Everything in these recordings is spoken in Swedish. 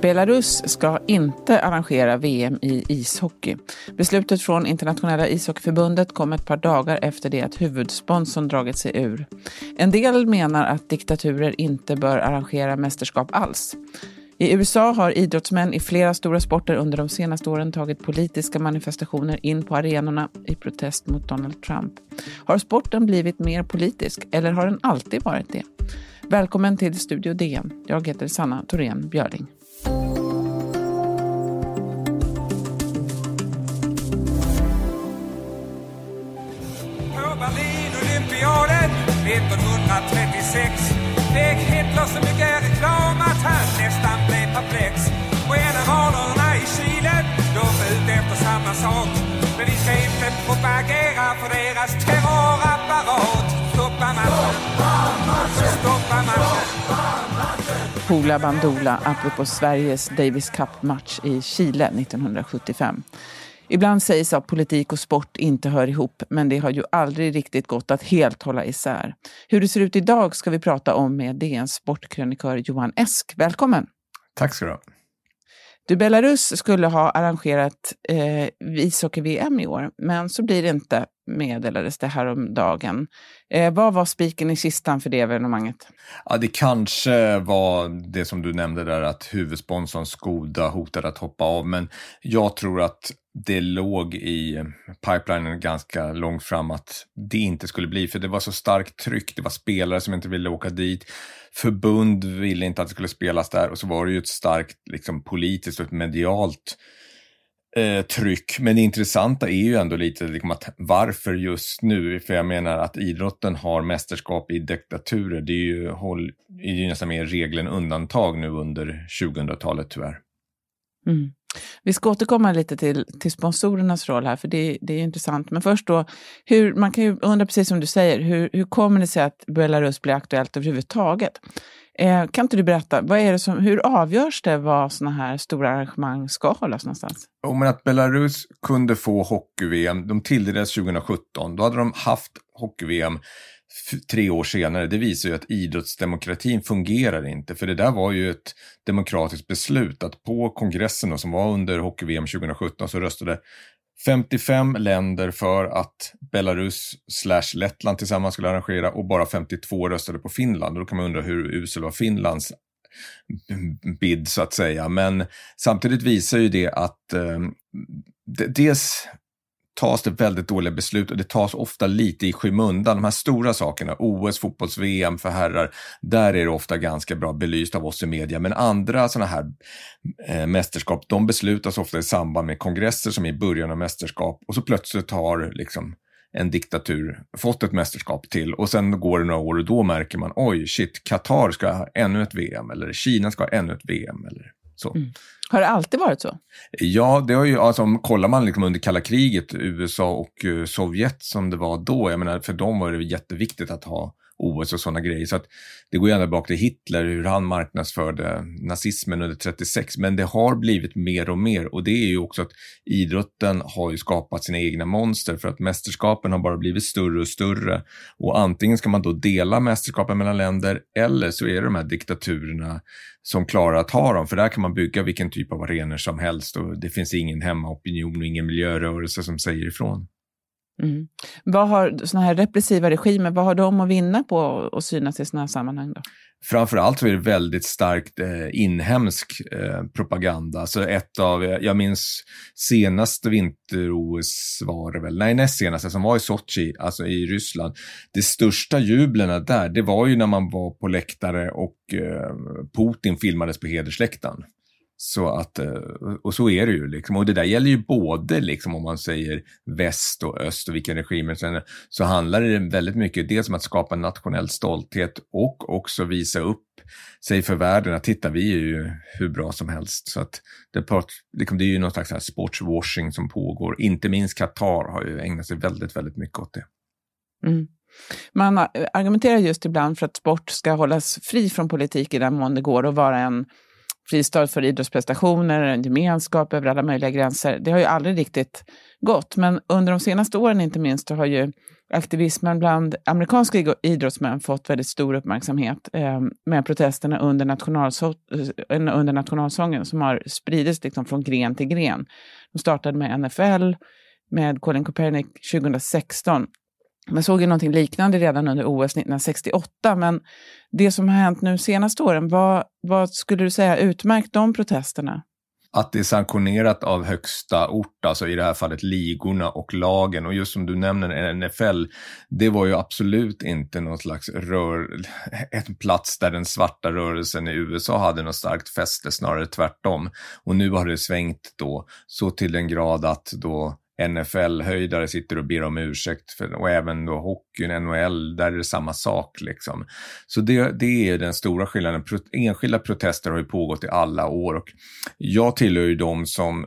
Belarus ska inte arrangera VM i ishockey. Beslutet från Internationella ishockeyförbundet kom ett par dagar efter det att huvudsponsorn dragit sig ur. En del menar att diktaturer inte bör arrangera mästerskap alls. I USA har idrottsmän i flera stora sporter under de senaste åren tagit politiska manifestationer in på arenorna i protest mot Donald Trump. Har sporten blivit mer politisk eller har den alltid varit det? Välkommen till Studio DN. Jag heter Sanna Thorén Björling. Berlin-olympiaden 1936 fick Hitler så mycket reklam att han sak. Men vi ska inte propagera för deras terrorapparat. Stoppa matchen! Stoppa matchen! Hoola Bandoola apropå Sveriges Davis Cup-match i Chile 1975. Ibland sägs att politik och sport inte hör ihop, men det har ju aldrig riktigt gått att helt hålla isär. Hur det ser ut idag ska vi prata om med DNs sportkrönikör Johan Esk. Välkommen! Tack ska du ha. Du, Belarus skulle ha arrangerat eh, ishockey-VM i år, men så blir det inte, meddelades det häromdagen. Eh, vad var spiken i kistan för det evenemanget? Ja, det kanske var det som du nämnde där, att huvudsponsorn Skoda hotade att hoppa av, men jag tror att det låg i pipelinen ganska långt fram att det inte skulle bli, för det var så starkt tryck. Det var spelare som inte ville åka dit. Förbund ville inte att det skulle spelas där och så var det ju ett starkt liksom, politiskt och medialt eh, tryck. Men det intressanta är ju ändå lite liksom, att varför just nu? För jag menar att idrotten har mästerskap i diktaturer. Det är ju, håll, är ju nästan mer regel än undantag nu under 2000-talet tyvärr. Mm. Vi ska återkomma lite till, till sponsorernas roll här, för det, det är intressant. Men först då, hur, man kan ju undra precis som du säger, hur, hur kommer det sig att Belarus blir aktuellt överhuvudtaget? Eh, kan inte du berätta, vad är det som, hur avgörs det var sådana här stora arrangemang ska hållas någonstans? Jo, men att Belarus kunde få hockey-VM, de tilldelades 2017, då hade de haft hockey-VM tre år senare, det visar ju att idrottsdemokratin fungerar inte. För det där var ju ett demokratiskt beslut att på kongressen som var under hockey-VM 2017 så röstade 55 länder för att Belarus slash Lettland tillsammans skulle arrangera och bara 52 röstade på Finland. Och då kan man undra hur usel var Finlands bid så att säga. Men samtidigt visar ju det att eh, dels tas det väldigt dåliga beslut och det tas ofta lite i skymundan. De här stora sakerna, OS, fotbolls-VM för herrar, där är det ofta ganska bra belyst av oss i media. Men andra sådana här eh, mästerskap, de beslutas ofta i samband med kongresser som är i början av mästerskap och så plötsligt har liksom en diktatur fått ett mästerskap till och sen går det några år och då märker man oj, shit, Qatar ska ha ännu ett VM eller Kina ska ha ännu ett VM eller. Mm. Har det alltid varit så? Ja, det har ju, alltså, kollar man liksom under kalla kriget, USA och uh, Sovjet som det var då, jag menar, för dem var det jätteviktigt att ha OS och sådana grejer. Så att det går ju ända bak till Hitler, hur han marknadsförde nazismen under 36. Men det har blivit mer och mer och det är ju också att idrotten har ju skapat sina egna monster för att mästerskapen har bara blivit större och större. Och antingen ska man då dela mästerskapen mellan länder eller så är det de här diktaturerna som klarar att ha dem. För där kan man bygga vilken typ av arenor som helst och det finns ingen hemmaopinion och ingen miljörörelse som säger ifrån. Mm. Vad har såna här repressiva regimer, vad har de att vinna på att synas i sådana här sammanhang? Då? Framförallt så är det väldigt starkt eh, inhemsk eh, propaganda. Alltså ett av, eh, jag minns senaste vinter-OS var det väl, nej näst senaste som var i Sochi, alltså i Ryssland. Det största jublen där, det var ju när man var på läktare och eh, Putin filmades på hedersläktaren. Så att, eh, och så är det ju. Liksom. Och det där gäller ju både liksom, om man säger väst och öst och vilka regimer. Sen, så handlar det väldigt mycket dels om att skapa nationell stolthet och också visa upp sig för världen att titta, vi är ju hur bra som helst. Så att det, liksom, det är ju någon slags sportswashing som pågår. Inte minst Qatar har ju ägnat sig väldigt, väldigt mycket åt det. Mm. Man argumenterar just ibland för att sport ska hållas fri från politik i den mån det går och vara en fristad för idrottsprestationer, en gemenskap över alla möjliga gränser. Det har ju aldrig riktigt gått, men under de senaste åren inte minst har ju aktivismen bland amerikanska idrottsmän fått väldigt stor uppmärksamhet eh, med protesterna under, nationalså eh, under nationalsången som har spridits liksom från gren till gren. De startade med NFL, med Colin Kaepernick 2016. Man såg ju någonting liknande redan under OS 1968, men det som har hänt nu senaste åren, vad, vad skulle du säga utmärkt de protesterna? att det är sanktionerat av högsta ort, alltså i det här fallet ligorna och lagen. Och just som du nämner NFL, det var ju absolut inte någon slags rör, en plats där den svarta rörelsen i USA hade något starkt fäste, snarare tvärtom. Och nu har det svängt då så till den grad att då NFL-höjdare sitter och ber om ursäkt för, och även då hockeyn, NHL, där är det samma sak liksom. Så det, det är den stora skillnaden. Pro, enskilda protester har ju pågått i alla år och jag tillhör ju de som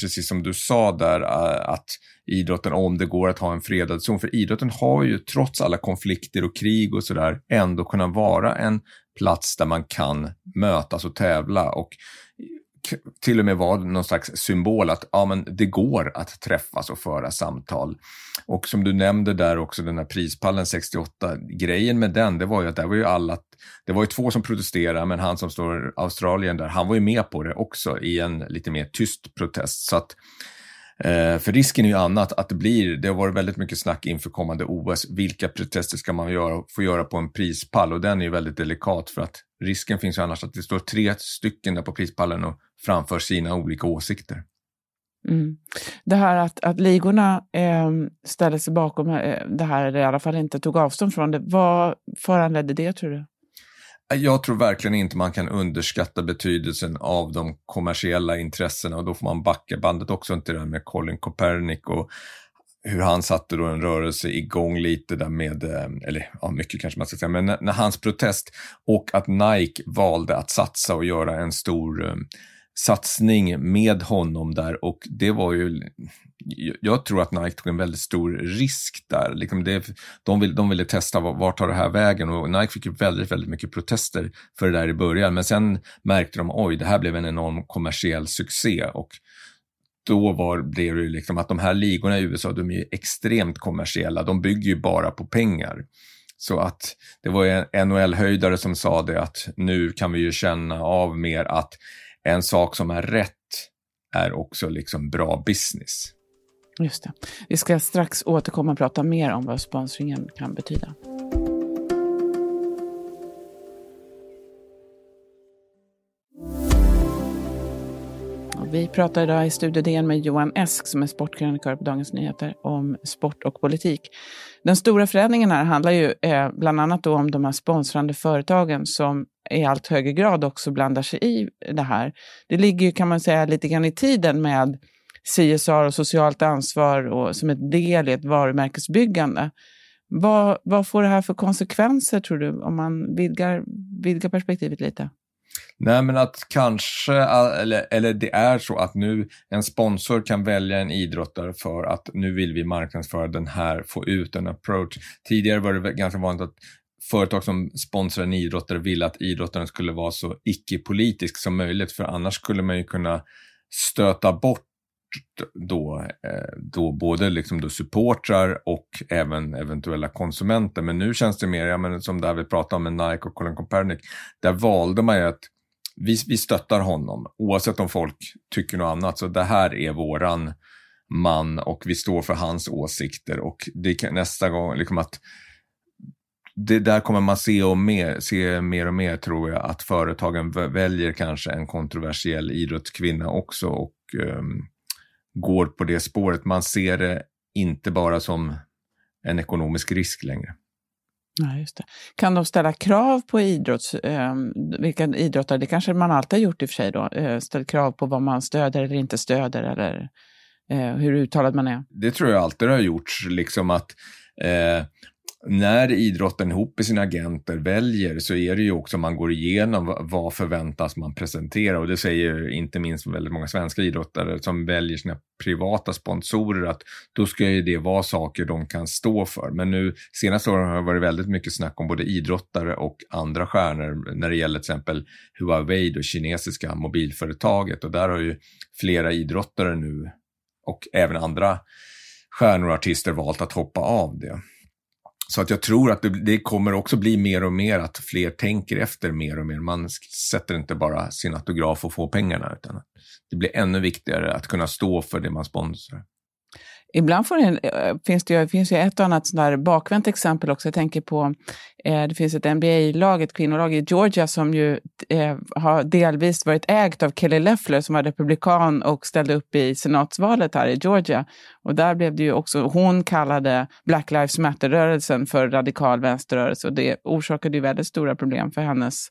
precis som du sa där, att idrotten, om det går att ha en fredad zon, för idrotten har ju trots alla konflikter och krig och sådär ändå kunnat vara en plats där man kan mötas och tävla. Och till och med var någon slags symbol att ja, men det går att träffas och föra samtal. Och som du nämnde där också, den här prispallen 68, grejen med den, det var ju att det var ju alla, det var ju två som protesterade, men han som står Australien där, han var ju med på det också i en lite mer tyst protest. Så att Eh, för risken är ju annat, att det blir, det har varit väldigt mycket snack inför kommande OS. Vilka protester ska man göra, få göra på en prispall? Och den är ju väldigt delikat för att risken finns ju annars att det står tre stycken där på prispallen och framför sina olika åsikter. Mm. Det här att, att ligorna eh, ställde sig bakom eh, det här, eller i alla fall inte tog avstånd från det, vad föranledde det tror du? Eh, jag tror verkligen inte man kan underskatta betydelsen av de kommersiella intressena och då får man backa bandet också till det här med Colin Copernic och hur han satte då en rörelse igång lite där med, eh, eller ja, mycket kanske man ska säga, men när, när hans protest och att Nike valde att satsa och göra en stor eh, satsning med honom där och det var ju, jag tror att Nike tog en väldigt stor risk där. Liksom det, de, vill, de ville testa vart tar det här vägen och Nike fick ju väldigt, väldigt mycket protester för det där i början. Men sen märkte de, oj, det här blev en enorm kommersiell succé och då var det ju liksom att de här ligorna i USA, de är ju extremt kommersiella. De bygger ju bara på pengar. Så att det var en NHL-höjdare som sa det att nu kan vi ju känna av mer att en sak som är rätt är också liksom bra business. Just det. Vi ska strax återkomma och prata mer om vad sponsringen kan betyda. Vi pratar idag i Studio DN med Johan Esk som är sportkrönikör på Dagens Nyheter om sport och politik. Den stora förändringen här handlar ju eh, bland annat om de här sponsrande företagen som i allt högre grad också blandar sig i det här. Det ligger ju kan man säga lite grann i tiden med CSR och socialt ansvar och som ett del i ett varumärkesbyggande. Vad, vad får det här för konsekvenser tror du om man vidgar, vidgar perspektivet lite? Nej, men att kanske, eller, eller det är så att nu en sponsor kan välja en idrottare för att nu vill vi marknadsföra den här, få ut en approach. Tidigare var det ganska vanligt att företag som sponsrar en idrottare ville att idrottaren skulle vara så icke-politisk som möjligt, för annars skulle man ju kunna stöta bort då, eh, då både liksom då supportrar och även eventuella konsumenter. Men nu känns det mer, ja, men som där vi pratade om med Nike och Colin Kaepernick, där valde man ju att vi, vi stöttar honom oavsett om folk tycker något annat. Så det här är våran man och vi står för hans åsikter och det kan, nästa gång, liksom att det där kommer man se, och mer, se mer och mer tror jag att företagen väljer kanske en kontroversiell idrottskvinna också och um, går på det spåret. Man ser det inte bara som en ekonomisk risk längre. Ja, just det. Kan de ställa krav på idrotts, eh, vilka idrottare, det kanske man alltid har gjort i och för sig då, eh, ställt krav på vad man stöder eller inte stöder eller eh, hur uttalad man är? Det tror jag alltid har gjorts, liksom att eh, när idrotten ihop med sina agenter väljer så är det ju också man går igenom vad förväntas man presentera och det säger inte minst väldigt många svenska idrottare som väljer sina privata sponsorer att då ska ju det vara saker de kan stå för. Men nu senaste åren har det varit väldigt mycket snack om både idrottare och andra stjärnor när det gäller till exempel Huawei, det kinesiska mobilföretaget och där har ju flera idrottare nu och även andra stjärnor och artister valt att hoppa av det. Så att jag tror att det, det, kommer också bli mer och mer att fler tänker efter mer och mer. Man sätter inte bara sin autograf och får pengarna, utan det blir ännu viktigare att kunna stå för det man sponsrar. Ibland får eh, finns det, finns ju ett och annat sådär bakvänt exempel också. Jag tänker på, eh, det finns ett NBA-lag, ett kvinnolag i Georgia som ju eh, har delvis varit ägt av Kelly Leffler som var republikan och ställde upp i senatsvalet här i Georgia. Och där blev det ju också, hon kallade Black Lives Matter-rörelsen för radikal vänsterrörelse och det orsakade ju väldigt stora problem för hennes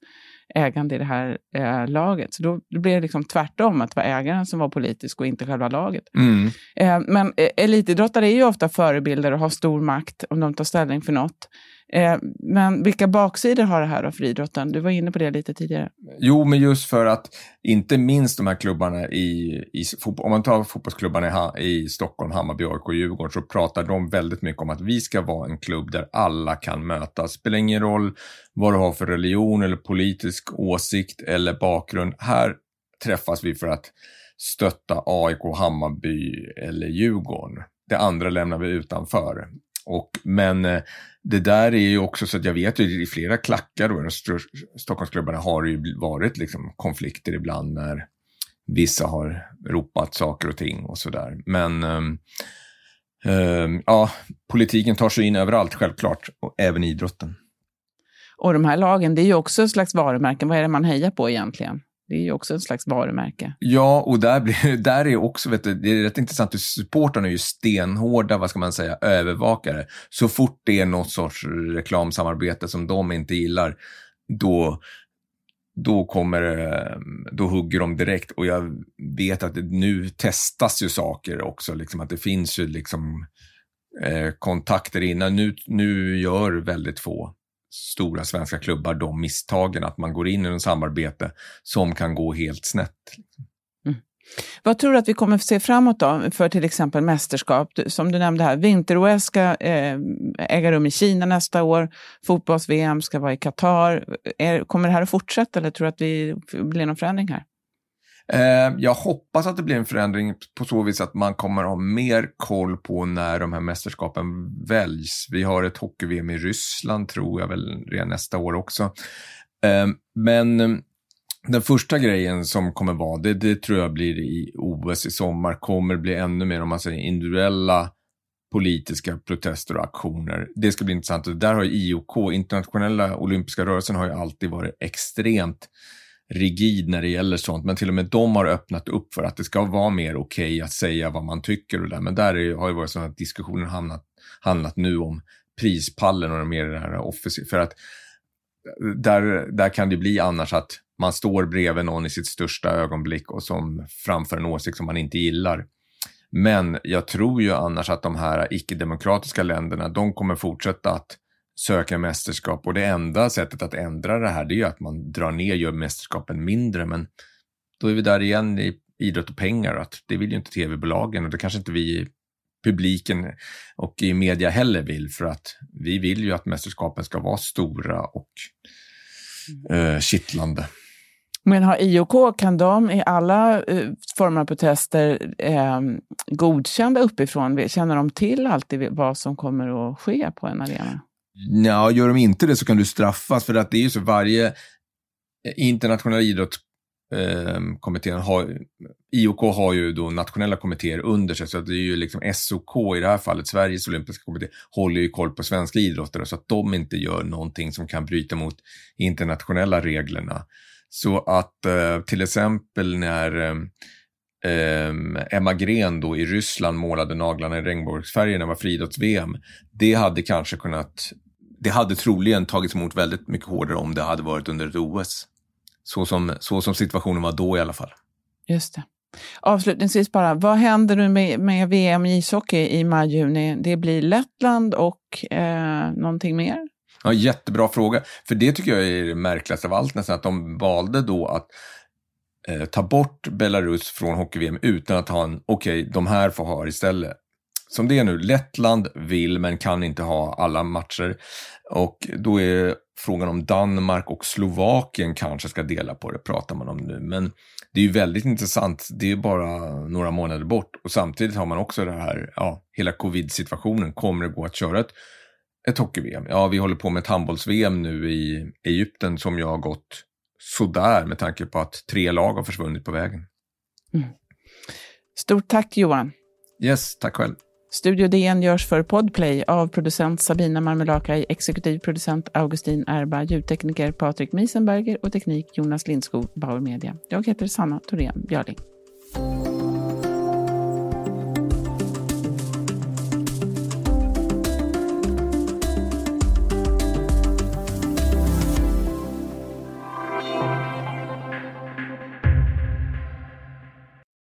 ägande i det här eh, laget. Så då, blev det liksom tvärtom, att det var ägaren som var politisk och inte själva laget. Mm. Eh, men eh, elitidrottare är ju ofta förebilder och har stor makt om de tar ställning för något. Eh, men vilka baksidor har det här då för idrotten? Du var inne på det lite tidigare. Jo, men just för att inte minst de här klubbarna i, i om man tar fotbollsklubbarna i, i Stockholm, Hammarby, AIK och Djurgården så pratar de väldigt mycket om att vi ska vara en klubb där alla kan mötas. Spelar ingen roll vad du har för religion eller politisk åsikt eller bakgrund. Här träffas vi för att stötta AIK, Hammarby eller Djurgården. Det andra lämnar vi utanför. Och, men eh, det där är ju också så att jag vet ju i flera klackar då, Stockholmsklubbarna har det ju varit liksom konflikter ibland när vissa har ropat saker och ting och sådär. Men um, um, ja, politiken tar sig in överallt självklart, och även idrotten. Och de här lagen, det är ju också ett slags varumärken. Vad är det man hejar på egentligen? Det är ju också ett slags varumärke. Ja, och där, blir, där är också, vet du, det är rätt intressant, supportrarna är ju stenhårda, vad ska man säga, övervakare. Så fort det är något sorts reklamsamarbete som de inte gillar, då, då kommer eh, då hugger de direkt. Och jag vet att nu testas ju saker också, liksom att det finns ju liksom eh, kontakter innan. Nu, nu gör väldigt få stora svenska klubbar de misstagen, att man går in i en samarbete som kan gå helt snett. Liksom. Mm. Vad tror du att vi kommer att se framåt då för till exempel mästerskap? Som du nämnde här, vinter-OS ska eh, äga rum i Kina nästa år. Fotbolls-VM ska vara i Qatar. Eh, kommer det här att fortsätta eller tror du att det blir någon förändring här? Eh, jag hoppas att det blir en förändring på så vis att man kommer ha mer koll på när de här mästerskapen väljs. Vi har ett hockey-VM i Ryssland tror jag väl redan nästa år också. Eh, men eh, den första grejen som kommer vara, det, det tror jag blir i OS i sommar, kommer bli ännu mer om man säger individuella politiska protester och aktioner. Det ska bli intressant. Där har IOK, internationella olympiska rörelsen, har ju alltid varit extremt rigid när det gäller sånt, men till och med de har öppnat upp för att det ska vara mer okej okay att säga vad man tycker och där. Men där är, har ju varit sådana diskussioner hamnat, handlat nu om prispallen och mer det här office, för att eh, där, där kan det bli annars att man står bredvid någon i sitt största ögonblick och som framför en åsikt som man inte gillar. Men jag tror ju annars att de här icke-demokratiska länderna, de kommer fortsätta att söka mästerskap och det enda sättet att ändra det här det är ju att man drar ner, gör mästerskapen mindre. Men då är vi där igen i idrott och pengar. Att det vill ju inte tv-bolagen och det kanske inte vi publiken och i media heller vill för att vi vill ju att mästerskapen ska vara stora och eh, kittlande. Men har IOK, kan de i alla eh, former av protester eh, godkända uppifrån? Känner de till alltid vad som kommer att ske på en arena? Ja, gör de inte det så kan du straffas för att det är ju så varje eh, internationella idrottskommittén ehm, har, IOK har ju då nationella kommittéer under sig, så att det är ju liksom SOK i det här fallet, Sveriges olympiska kommitté, håller ju koll på svenska idrottare så att de inte gör någonting som kan bryta mot internationella reglerna. Så att eh, till exempel när ehm, eh, Emma Gren då i Ryssland målade naglarna i regnbågsfärger när det var friidrotts-VM. Det hade kanske kunnat det hade troligen tagits emot väldigt mycket hårdare om det hade varit under ett OS. Så som, så som situationen var då i alla fall. Just det. Avslutningsvis bara, vad händer nu med, med VM i ishockey i maj-juni? Det blir Lettland och eh, någonting mer? Ja, jättebra fråga. För det tycker jag är det märkligaste av allt nästan, att de valde då att eh, ta bort Belarus från hockey-VM utan att ha en, okej, okay, de här får ha istället. Som det är nu, Lettland vill men kan inte ha alla matcher. Och då är frågan om Danmark och Slovakien kanske ska dela på det, pratar man om nu. Men det är ju väldigt intressant, det är bara några månader bort. Och samtidigt har man också det här, ja, hela covid-situationen. Kommer det gå att köra ett, ett hockey-VM? Ja, vi håller på med ett handbolls-VM nu i Egypten som jag har gått sådär med tanke på att tre lag har försvunnit på vägen. Mm. Stort tack Johan. Yes, tack själv. Studio DN görs för Podplay av producent Sabina Marmelakai, exekutiv producent Augustin Erba, ljudtekniker Patrik Miesenberger och teknik Jonas Lindskog, Bauer Media. Jag heter Sanna Thorén Björling.